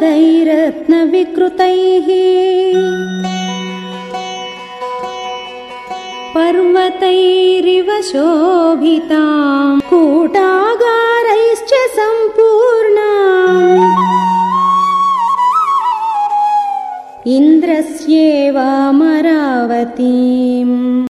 पादैरत्नविकृतैः पर्वतैरिव शोभिताम् कूटागारैश्च सम्पूर्णा इन्द्रस्येवामरावतीम्।